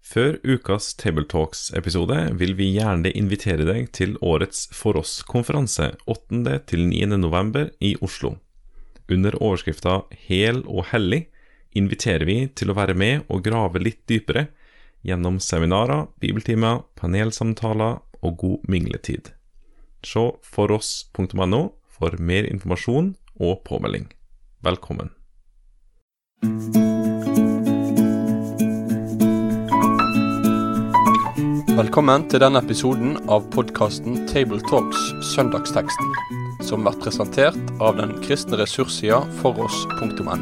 Før ukas Tabletalks-episode vil vi gjerne invitere deg til årets For oss-konferanse 8.-9. november i Oslo. Under overskrifta Hel og hellig inviterer vi til å være med og grave litt dypere gjennom seminarer, bibeltimer, panelsamtaler og god mingletid. Se foross.no for mer informasjon og påmelding. Velkommen. Velkommen til denne episoden av podkasten Tabletalks Søndagsteksten, som blir presentert av den kristne ressurssida foross.no.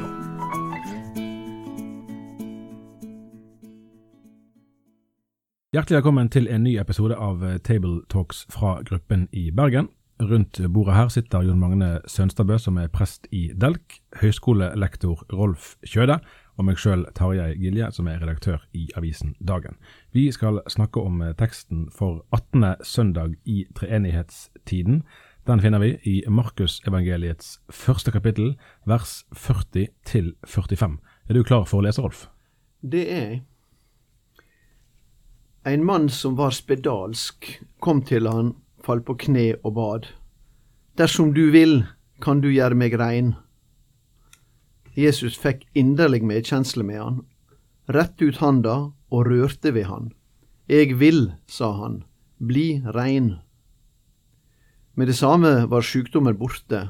Hjertelig velkommen til en ny episode av Tabletalks Table Talks fra gruppen i Bergen. Rundt bordet her sitter Jon Magne Sønstadbø, som er prest i Delk, høyskolelektor Rolf Kjøde, og meg sjøl Tarjei Gilje, som er redaktør i avisen Dagen. Vi skal snakke om eh, teksten for 18. søndag i treenighetstiden. Den finner vi i Markusevangeliets første kapittel, vers 40 til 45. Er du klar for å lese, Rolf? Det er jeg. En mann som var spedalsk, kom til han, falt på kne og bad. Dersom du vil, kan du gjøre meg rein. Jesus fikk inderlig medkjensle med han, rette ut handa og rørte ved han. Eg vil, sa han, bli rein. Med det samme var sjukdommen borte,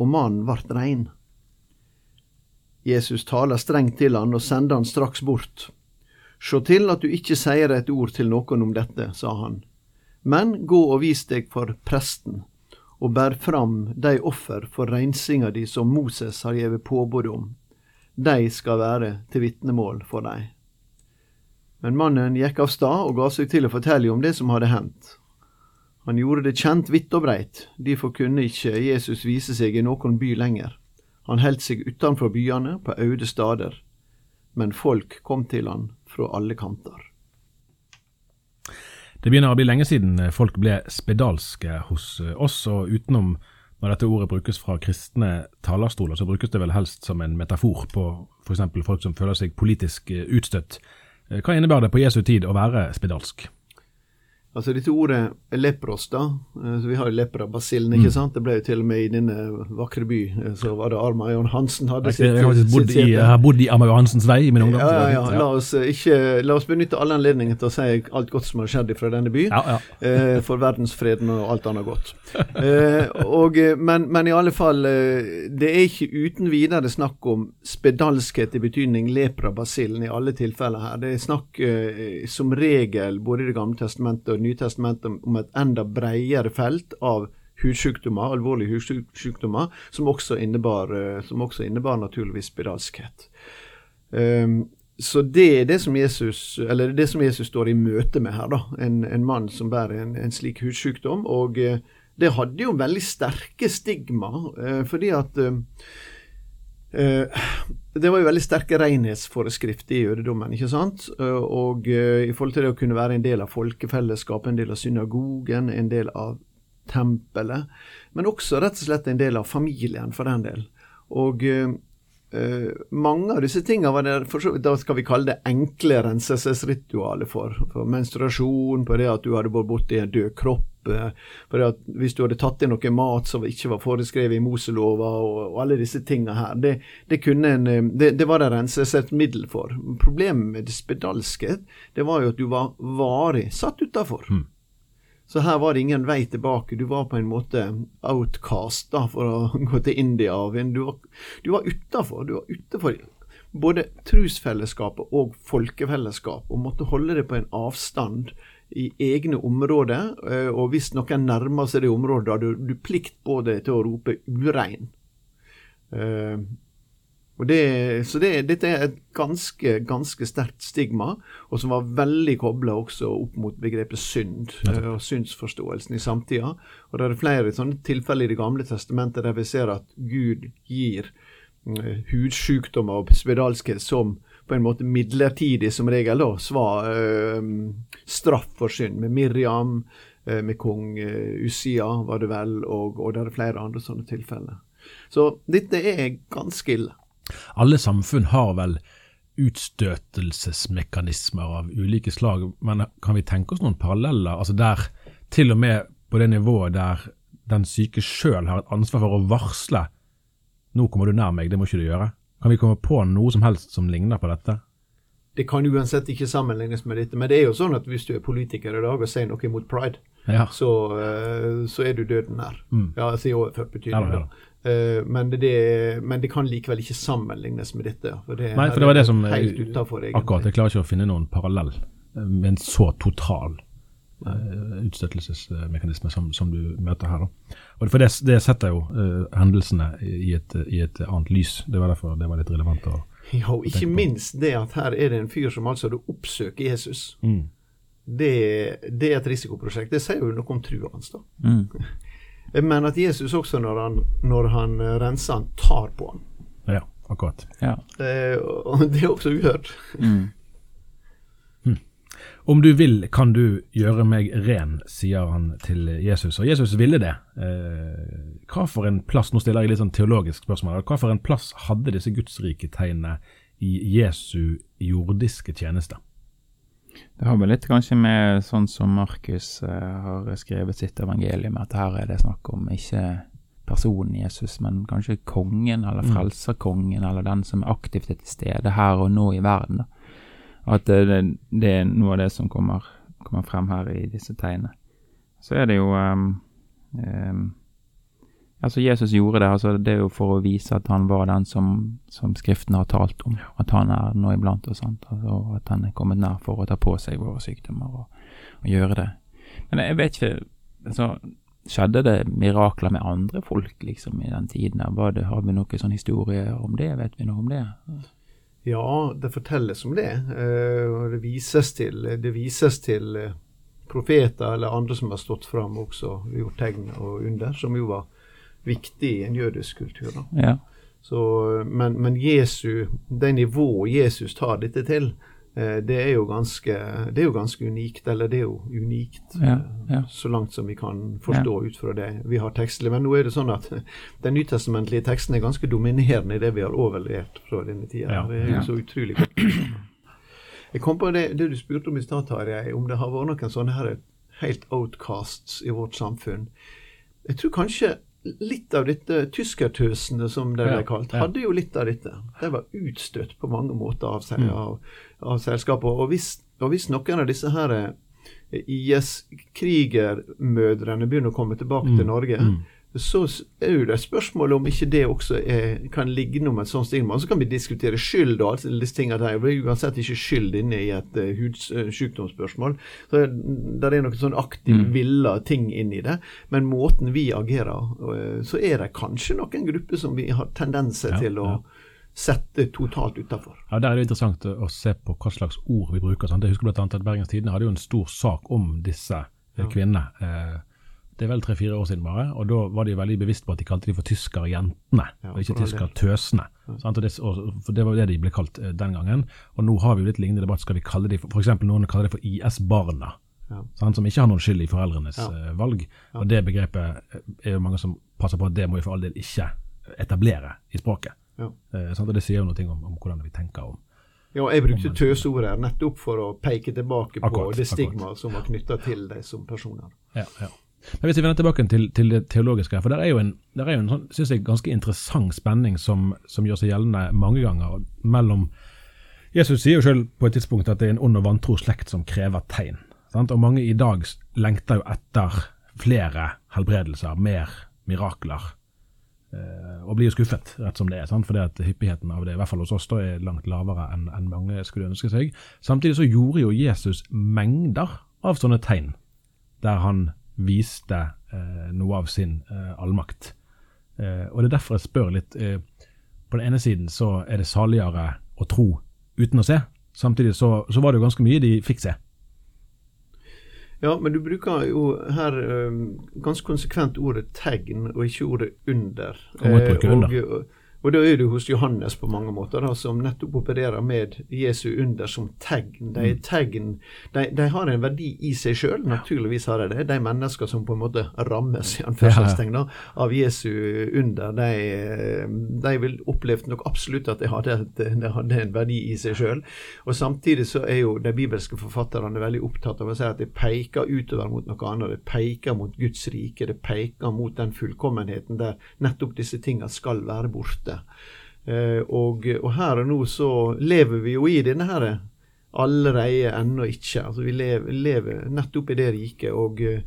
og mannen vart rein. Jesus taler strengt til han og sender han straks bort. Sjå til at du ikke sier et ord til noen om dette, sa han, men gå og vis deg for presten, og bær fram de offer for reinsinga di som Moses har gjeve påbud om. De skal være til vitnemål for deg. Men mannen gikk av stad og ga seg til å fortelle om det som hadde hendt. Han gjorde det kjent vidt og breit, derfor kunne ikke Jesus vise seg i noen by lenger. Han heldt seg utenfor byene, på øde stader men folk kom til han fra alle kanter. Det begynner å bli lenge siden folk ble spedalske hos oss, og utenom når dette ordet brukes fra kristne talerstoler, så brukes det vel helst som en metafor på f.eks. folk som føler seg politisk utstøtt. Hva innebærer det på Jesu tid å være spedalsk? Altså dette ordet lepros, da. Så vi har jo leprabasillen, ikke mm. sant. Det ble jo til og med i denne vakre by, så var det Armajon Hansen hadde sitt Jeg har bodd i, bodd i Armajon Hansens vei i min ungdom. Ja, ja, ja. La oss, ikke, la oss benytte alle anledninger til å si alt godt som har skjedd fra denne by. Ja, ja. Eh, for verdensfreden og alt annet godt. Eh, og, men, men, i alle fall, det er ikke uten videre snakk om spedalskhet i betydning leprabasillen i alle tilfeller her. Det er snakk eh, som regel, både i Det gamle testamentet og Nytestamentet om et enda bredere felt av hudsykdommer, alvorlige hudsykdommer, som også innebar, eh, som også innebar naturligvis spedalskhet. Um, så det er det som Jesus eller det som Jesus står i møte med her. da, En, en mann som bærer en, en slik hudsykdom. Og uh, det hadde jo veldig sterke stigma, uh, fordi at uh, det var jo veldig sterke renhetsforeskrifter i jødedommen. ikke sant? Eh, og uh, i forhold til det å kunne være en del av folkefellesskapet, en del av synagogen, en del av tempelet, men også rett og slett en del av familien, for den del. Og uh, uh, mange av disse tingene var det, for, da skal vi kalle det enkle renselsesritualet for. For menstruasjon, på det at du hadde vært borti en død kropp, for at Hvis du hadde tatt inn noe mat som ikke var foreskrevet i Moselova og, og alle disse tingene her, det, det, en, eh, det, det var det renses et middel for. Problemet med det spedalske det var jo at du var varig satt utafor. Mm. Så her var det ingen vei tilbake. Du var på en måte outcast, da, for å gå til India. Du var, du utafor. Du var utenfor både trusfellesskapet og folkefellesskap, og måtte holde det på en avstand i egne områder, eh, og hvis noen nærmer seg det området, har du, du plikt på deg til å rope 'urein'. Det, så det, dette er et ganske, ganske sterkt stigma, og som var veldig kobla også opp mot begrepet synd uh, og syndsforståelsen i samtida. Og det er flere sånne tilfeller i Det gamle testamentet der vi ser at Gud gir uh, hudsykdommer og spedalskhet som på en måte midlertidig, som regel, da, svar, øh, straff for synd. Med Miriam, med kong Usia, var det vel, og, og det er flere andre sånne tilfeller. Så dette er ganske ille. Alle samfunn har vel utstøtelsesmekanismer av ulike slag, men kan vi tenke oss noen paralleller? Altså der til og med på det nivået der den syke sjøl har et ansvar for å varsle 'nå kommer du nær meg, det må ikke du gjøre'. Kan vi komme på noe som helst som ligner på dette? Det kan uansett ikke sammenlignes med dette, men det er jo sånn at hvis du er politiker i dag og sier noe imot pride, Ja. så, eh, så er du døden nær. Mm. Ja, altså i overført betydning. Ja, ja, Men, det, men det kan likevel ikke sammenlignes med dette. For det, Nei, for det var det som helt utenfor. Akkurat. Jeg klarer ikke å finne noen parallell eh, med en så total uh, utstøtelsesmekanisme som, som du møter her. Da. Og For det, det setter jo uh, hendelsene i et, i et annet lys. Det var derfor det var litt relevant. å Ja, og ikke minst det at her er det en fyr som altså oppsøker Jesus. mm. Det, det er et risikoprosjekt. Det sier jo noe om trua hans, da. Mm. Men at Jesus også, når han, når han eh, renser han, tar på han. Ja, akkurat. Ja. Eh, og det er også uhørt. Mm. Om du vil, kan du gjøre meg ren, sier han til Jesus. Og Jesus ville det. Eh, hva for en plass, nå stiller jeg litt sånn teologisk spørsmål, hva for en plass hadde disse gudsriketegnene i Jesu jordiske tjeneste? Det har vel litt kanskje med sånn som Markus eh, har skrevet sitt evangelium, at her er det snakk om ikke personen Jesus, men kanskje kongen eller Mm. frelserkongen, eller den som er aktivt til stede her og nå i verden. da. At det, det, det er noe av det som kommer, kommer frem her i disse tegnene. Så er det jo um, ehm, Altså, Jesus gjorde det. altså Det er jo for å vise at han var den som, som Skriften har talt om. At han er nå iblant oss? Altså, at han er kommet nær for å ta på seg våre sykdommer og, og gjøre det. Men jeg vet ikke altså, Skjedde det mirakler med andre folk liksom i den tiden? Var det, har vi noen sånn historie om det? Vet vi noe om det? Ja, det fortelles om det. eh, og det vises til, det vises til eh, profeter eller andre som har stått fram også og gjort tegn og under, som jo var viktig i en jødisk kultur. da. Ja. Så, men, men Jesu, det nivået Jesus tar dette til, eh, det er jo ganske, det er jo ganske unikt. Eller det er jo unikt, Ja, eh, ja. så langt som vi kan forstå ut fra det vi har tekstlig. Men nå er det sånn at den nytestamentlige teksten er ganske dominerende i det vi har overlevert fra denne tida. Ja, Det er jo ja. så utrolig godt. Jeg kom på det, det du spurte om i stad, Tarjei, om det har vært noen sånne her helt outcasts i vårt samfunn. Jeg tror kanskje litt av dette tyskertøsene, som det ble kalt, hadde jo litt av dette. De var utstøtt på mange måter av, sel- Mm. av, av selskapet. Og hvis, og hvis noen av disse her eh, IS-krigermødrene begynner å komme tilbake Mm, til Norge, mm. Så er jo det et spørsmål om ikke det også er, kan ligge noe med et sånt stigma. Så kan vi diskutere skyld og alle disse tingene der. Det er uansett ikke skyld inne i et uh, hudsykdomsspørsmål. Så Det er noen sånn aktiv, Mm. villa ting inni det. Men måten vi agerer, uh, så er det kanskje noen grupper som vi har tendenser Ja, til å ja. sette totalt utafor. Ja, Der er det interessant å, se på hva slags ord vi bruker. Sant? Jeg husker blant at Bergens Tidende hadde jo en stor sak om disse kvinnene. Ja. Det er vel tre-fire år siden bare, og da var de veldig bevisst på at de kalte de for tyskerjentene, Ja, og ikke tyskertøsene. Det, for det var det de ble kalt eh, den gangen. Og nå har vi jo litt lignende debatt. Skal vi kalle de for, eksempel noen kaller det for IS-barna. Ja. Sant? Som ikke har noen skyld i foreldrenes Ja. uh, valg. Og det begrepet eh, er jo mange som passer på at det må vi for all del ikke etablere i språket. Ja. Sant? Og det sier jo noe om, om hvordan vi tenker om Ja, jeg brukte tøseord her nettopp for å peke tilbake på Akkurat, det stigmaet som var knytta til dem som personer. Ja, ja. Men Hvis vi vender tilbake til, til det teologiske, for der er jo en, er jo en sånn, synes jeg, ganske interessant spenning som, som gjør seg gjeldende mange ganger mellom Jesus sier jo selv på et tidspunkt at det er en ond og vantro slekt som krever tegn. Sant? Og mange i dag lengter jo etter flere helbredelser, mer mirakler. Eh, og blir jo skuffet, rett som det er. Sant? Fordi at hyppigheten av det, i hvert fall hos oss, da er langt lavere enn enn mange skulle ønske seg. Samtidig så gjorde jo Jesus mengder av sånne tegn, der han viste eh, noe av sin eh, allmakt. Eh, og det er derfor jeg spør litt. Eh, på den ene siden så er det saligere å tro uten å se. Samtidig så, så var det jo ganske mye de fikk se. Ja, men du bruker jo her um, ganske konsekvent ordet tegn, og ikke ordet under. Eh, under. Og, Og da er du hos Johannes på mange måter, da, som nettopp opererer med Jesu under som tegn. De, Mm. tegn, de, de har en verdi i seg sjøl, naturligvis har de det. De mennesker som på en måte rammes i anførselstegn da, av Jesu under, de, de vil oppleve nok absolutt at de hadde, de hadde en verdi i seg sjøl. Og samtidig så er jo de bibelske forfatterne veldig opptatt av å si at det peker utover mot noe annet. Det peker mot Guds rike, det peker mot den fullkommenheten der nettopp disse tingene skal være borte. Eh, og, og her og nå så lever vi jo i denne her allerede ennå ikke. Altså vi lever, lever nettopp i det riket. Og eh,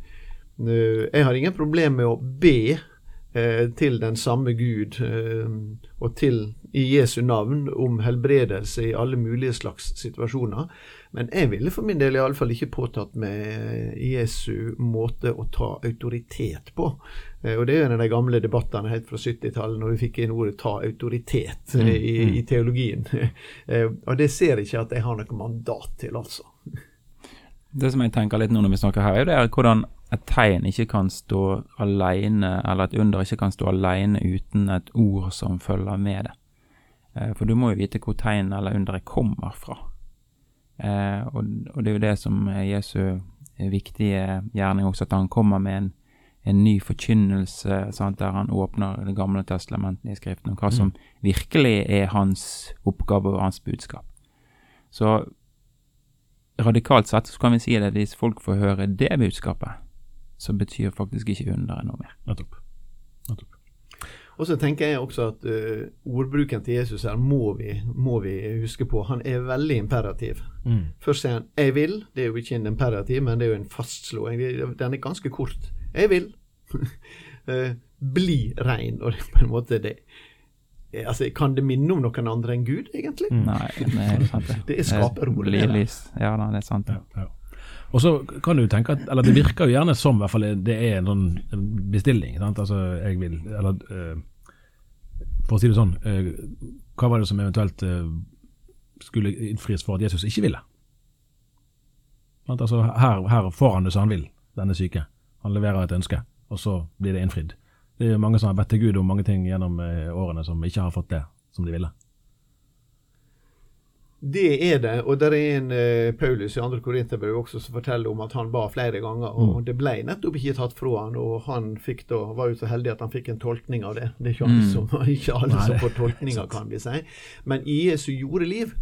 jeg har ingen problem med å be eh, til den samme Gud eh, og til i Jesu navn om helbredelse i alle mulige slags situasjoner. Men jeg ville for min del iallfall ikke påtatt meg Jesu måte å ta autoritet på. Eh, Og det er en av de gamle debattene helt fra 70-tallet, når vi fikk inn ordet 'ta autoritet' mm. i, i teologien. Eh, Og det ser jeg ikke at jeg har noe mandat til, altså. Det som jeg tenker litt nå når vi snakker her, er det er hvordan et tegn ikke kan stå alene, eller et under ikke kan stå alene uten et ord som følger med det. Eh, For du må jo vite hvor tegn eller underet kommer fra. Eh, og, og det er jo det som er Jesu viktige gjerning også, at han kommer med en, en ny forkynnelse, sant, der han åpner Det gamle testamentet i Skriften, om hva som virkelig er hans oppgave og hans budskap. Så radikalt sett så kan vi si det at hvis folk får høre det budskapet, så betyr faktisk ikke underet noe mer. Nettopp. Og så tenker jeg også at uh, ordbruken til Jesus her må vi, må vi huske på. Han er veldig imperativ. Mm. Først sier han 'jeg vil'. Det er jo ikke en imperativ, men det er jo en fastslåing. Den er ganske kort. 'Jeg vil'. Eh, bli rein. Og det er på en måte det Eh, Altså, Kan det minne om noen andre enn Gud, egentlig? Mm. Nei, det er sant det. Det er skaperordet. Ja det er sant. Ja, ja. Og så kan du tenke at Eller det virker jo gjerne som hvert fall det er en sånn bestilling. Sant? Altså, jeg vil Eller uh, for å si det sånn uh, Hva var det som eventuelt uh, skulle innfris for at Jesus ikke ville? Altså, her, her får han det som han vil, denne syke. Han leverer et ønske, og så blir det innfridd. Det er mange som har bedt til Gud om mange ting gjennom årene som ikke har fått det som de ville. Det er det. Og det er en uh, Paulus i 2. Korinterbrev også som forteller om at han ba flere ganger, og det ble nettopp ikke tatt fra han, og han fikk da, var jo så heldig at han fikk en tolkning av det. Det er ikke alle, som, ikke alle Nei, som får tolkninger, kan vi si. Men i Jesu jordeliv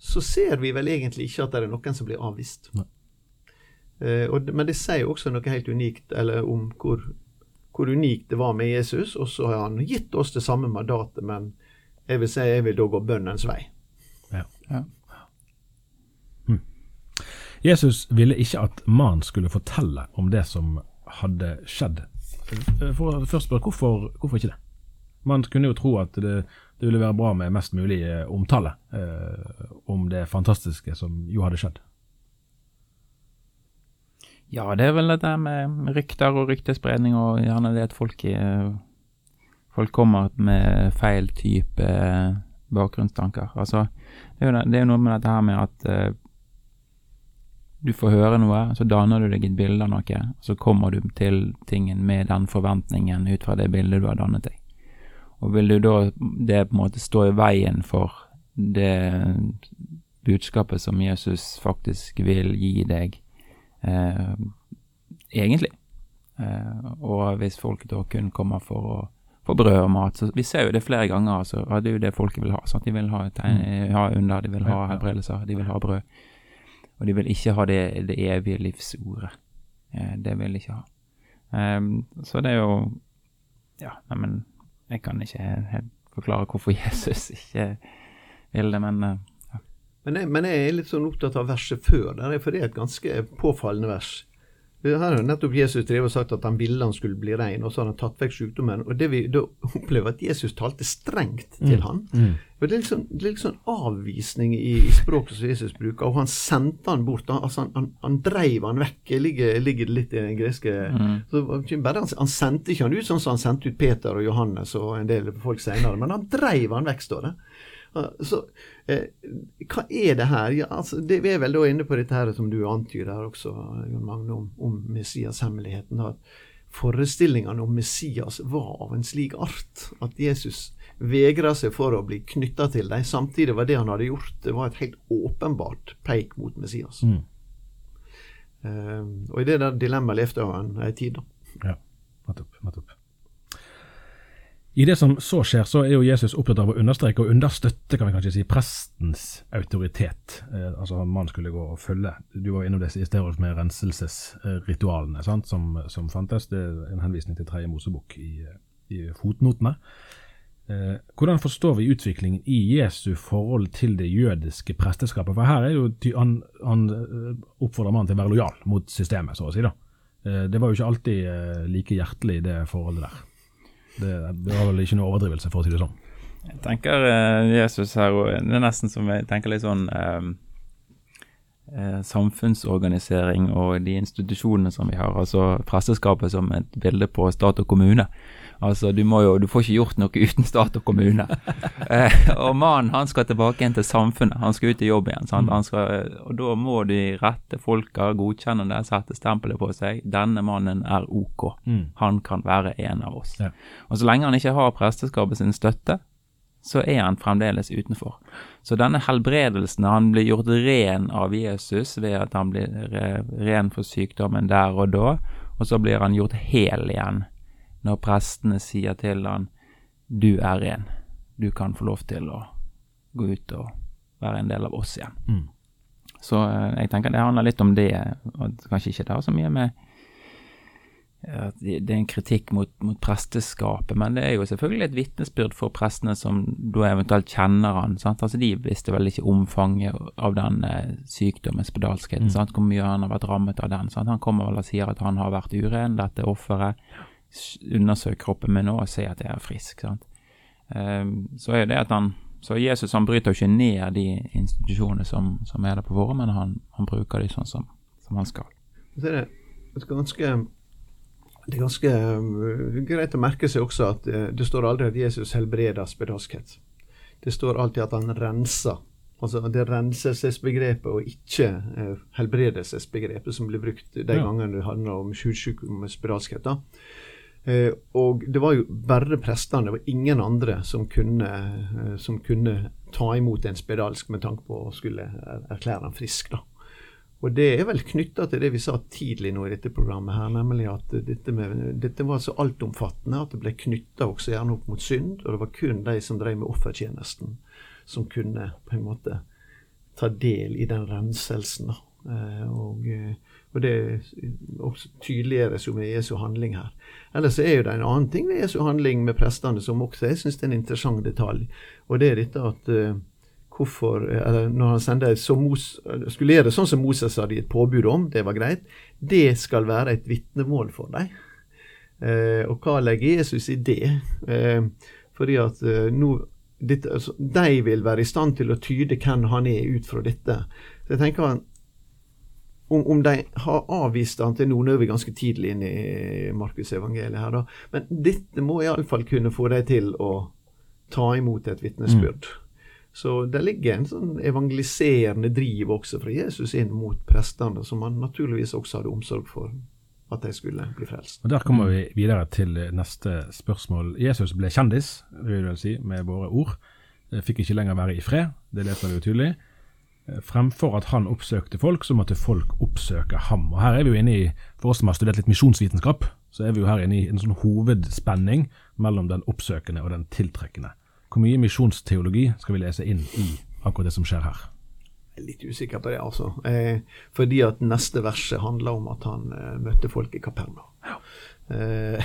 så ser vi vel egentlig ikke at det er noen som blir avvist. Eh, og, men det sier også noe helt unikt eller om hvor, hvor unikt det var med Jesus, og så har han gitt oss det samme mandatet, men jeg vil si jeg vil da gå bønnens vei. Jesus ville ikke at mannen skulle fortelle om det som hadde skjedd. For å først spørre, hvorfor, hvorfor ikke det? Man kunne jo tro at det, det ville være bra med mest mulig eh, omtale eh, om det fantastiske som jo hadde skjedd. Ja, det er vel det der med rykter og ryktespredning, og gjerne det at folk, eh, folk kommer med feil type eh, bakgrunnstanker. Altså, det er, jo, noe med dette her med at eh, du får høre noe, så danner du deg et bilde av noe, så kommer du til tingen med den forventningen ut fra det bildet du har dannet deg. Og vil du da det på en måte stå i veien for det budskapet som Jesus faktisk vil gi deg, eh, egentlig. Eh, og hvis folk da kun kommer for å få brød og mat, så vi ser jo det flere ganger, altså, at det er jo det folket vil ha. Sant? De vil ha, tegn, ha under, de vil ha Ja, ja. helbredelser, de vil ha brød. Og de vil ikke ha det, det evige livsordet. Eh, det vil de ikke ha. Um, så det er jo Ja, neimen Jeg kan ikke helt forklare hvorfor Jesus ikke vil det, men eh, Men jeg, men jeg er litt sånn opptatt av verset før der, for det er et ganske påfallende vers. Her har nettopp Jesus drevet og sagt at han ville han skulle bli rein, og så har han tatt vekk sykdommen. Og det vi da opplever, at Jesus talte strengt til han. Og Det er liksom, det er liksom avvisning i, i språket som Jesus bruker, og han sendte han bort. Han, altså han, han, han dreiv han vekk. Jeg ligger, ligger litt i den greske så, ikke bare han, han sendte ikke han ut sånn som han sendte ut Peter og Johannes og en del folk senere, men han dreiv han vekk, står det. Så eh, hva er det her? Ja, altså, det, vi er vel da inne på dette her som du antyder her også, Jon Magne, om, om Messias-hemmeligheten. At forestillingene om Messias var av en slik art at Jesus vegra seg for å bli knytta til dem. Samtidig var det han hadde gjort, det var et helt åpenbart peik mot Messias. Mm. Eh, og i det der dilemmaet levde han ei tid, da. Ja, nettopp. nettopp. I det som så skjer, så er jo Jesus opptatt av å understreke og understøtte kan vi kanskje si, prestens autoritet. Eh, altså Man skulle gå og følge. Du var innom det i sted med renselsesritualene sant, som, som, fantes. Det er en henvisning til tredje Mosebok i, i fotnotene. Eh, hvordan forstår vi utviklingen i Jesu forhold til det jødiske presteskapet? For her er jo han, han eh, oppfordrer mannen til å være lojal mot systemet, så å si. da. Eh, det var jo ikke alltid like hjertelig, det forholdet der. Det, det var vel ikke noe overdrivelse, for å si det sånn. Jeg tenker uh, Jesus her, og det er nesten som jeg tenker litt sånn um, Samfunnsorganisering og de institusjonene som vi har. Altså presteskapet som et bilde på stat og kommune. Altså, du, må jo, du får ikke gjort noe uten stat og kommune. eh, og mannen han skal tilbake igjen til samfunnet, han skal ut i jobb igjen. Mm. Skal, og da må de rette folka godkjenne det, sette stempelet på seg. Denne mannen er ok. Mm. Han kan være en av oss. Ja. Og så lenge han ikke har presteskapet sin støtte, så er han fremdeles utenfor. Så denne helbredelsen, han blir gjort ren av Jesus ved at han blir ren for sykdommen der og da, og så blir han gjort hel igjen når prestene sier til han du er ren, du kan få lov til å gå ut og være en del av oss igjen. Mm. Så eh, jeg tenker det handler litt om det, og kanskje ikke det har så mye med det er en kritikk mot, mot, presteskapet, men det er jo selvfølgelig et vitnesbyrd for prestene som da eventuelt kjenner han. Sant? Altså De visste vel ikke omfanget av den sykdommens sykdommen, spedalskheten, mm. hvor mye han har vært rammet av den. Sant? Han kommer vel og sier at han har vært uren, dette offeret undersøke kroppen min og se at jeg er frisk. sant? Um, så er det at han så Jesus han bryter jo ikke ned de institusjonene som, som er der på våre, men han, han bruker de sånn som, som, han skal. Så er det ganske det er ganske uh, greit å merke seg også at uh, det står aldri at Jesus helbreder spedalskhet. Det står alltid at han renser. Altså Det renselsesbegrepet og ikke uh, helbredelsesbegrepet som blir brukt de ja. gangene det handler om spedalskhet. da. Eh, og det var jo bare prestene, det var ingen andre som kunne, eh, som kunne ta imot en spedalsk med tanke på å skulle erklære han frisk. da. Og det er vel knytta til det vi sa tidlig nå i dette programmet, her, nemlig at dette, med, dette var så altomfattende at det ble knytta også gjerne opp mot synd, og det var kun de som drev med offertjenesten, som kunne på en måte ta del i den renselsen. da. Eh, og, og det også tydeliggjøres jo med Jesu handling her. Ellers er det en annen ting ved Jesu handling med prestene som også jeg syns er en interessant detalj. Og det er dette at uh, hvorfor eller Når han sender skulle gjøre det sånn som Moses hadde gitt påbud om, det var greit, det skal være et vitnemål for dem. Uh, og hva legger Jesus i det? Uh, fordi at nå dette, altså, De vil være i stand til å tyde hvem han er ut fra dette. Så jeg tenker han om, om, de har avvist han til nå, nå er vi ganske tidlig inn i Markusevangeliet her, da. Men dette må iallfall kunne få dem til å ta imot et vitnesbyrd. Mm. Så det ligger en sånn evangeliserende driv også fra Jesus inn mot prestene, som han naturligvis også hadde omsorg for at de skulle bli frelst. Og Der kommer vi videre til neste spørsmål. Jesus ble kjendis, vil jeg si, med våre ord. Fikk ikke lenger være i fred, det leser vi jo tydelig. Eh, fremfor at han oppsøkte folk, så måtte folk oppsøke ham. Og Her er vi jo inne i, for oss som har studert litt misjonsvitenskap, så er vi jo her inne i en sånn hovedspenning mellom den oppsøkende og den tiltrekkende. Hvor mye misjonsteologi skal vi lese inn i akkurat det som skjer her? Jeg er litt usikker på det, altså. Eh, fordi at neste verset handler om at han eh, møtte folk i Kaperna. Ja. Eh,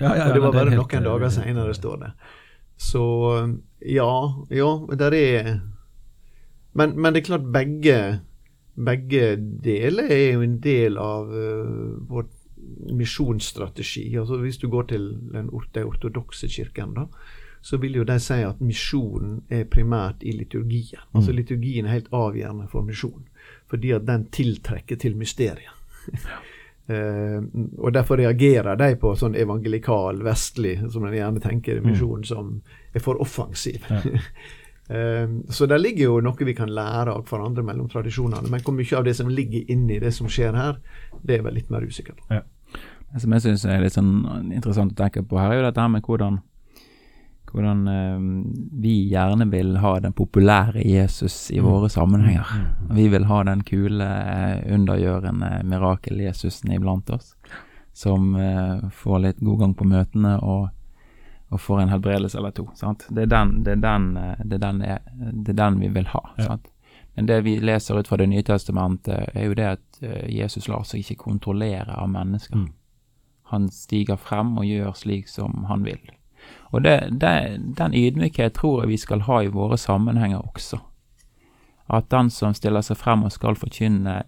ja, ja, og det var bare noen helt, dager seinere, står det. Så ja, ja, der er men, men, det er klart begge, begge deler er jo en del av uh, vår misjonsstrategi. Altså Hvis du går til den ortodokse kirken, da, så vil jo de si at misjonen er primært i liturgien. Mm. Altså Liturgien er helt avgjørende for misjon, fordi at den tiltrekker til mysteriet. uh, og Derfor reagerer de på sånn evangelikal, vestlig, som en gjerne tenker misjon, mm. som er for offensiv. Ja. Ehm, så der ligger jo noe vi kan lære av hverandre mellom tradisjonene. Men hvor mye av det som ligger inni det som skjer her, det er vel litt mer usikkert. Ja. Det som jeg syns er litt sånn interessant å tenke på her, er jo dette her med hvordan, hvordan eh, vi gjerne vil ha den populære Jesus i våre sammenhenger. Vi vil ha den kule, undergjørende mirakel-Jesusen iblant oss, som eh, får litt god gang på møtene og, og får en helbredelse eller to. Sant? Det, er den, det, er den, eh, det, er den, det er den vi vil ha. Ja. Sant? Men det vi leser ut fra Det nye testamentet, er jo det at eh, Jesus lar seg ikke kontrollere av mennesker. Mm. Han stiger frem og gjør slik som han vil. Og det, det, den ydmykhet tror jeg vi skal ha i våre sammenhenger også. At den som stiller seg frem og skal forkynne,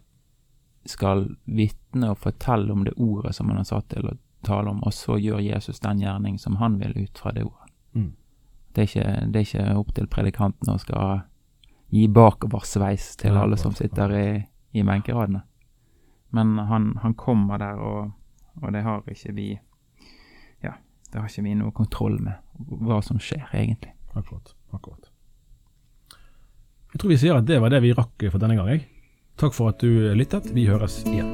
skal vitne og fortelle om det ordet som han er satt til å tale om, og så gjør Jesus den gjerning som han vil ut fra det ordet. Mm. Det, er ikke, det er ikke opp til predikanten å skal gi bakoversveis til alle som sitter i, i benkeradene. Men han, han kommer der, og, og det har ikke vi Ja, det har ikke vi noe kontroll med hva som skjer, egentlig. Akkurat. akkurat. Jeg tror vi sier at det var det vi rakk for denne gang. jeg. Takk for at du lyttet. Vi høres igjen.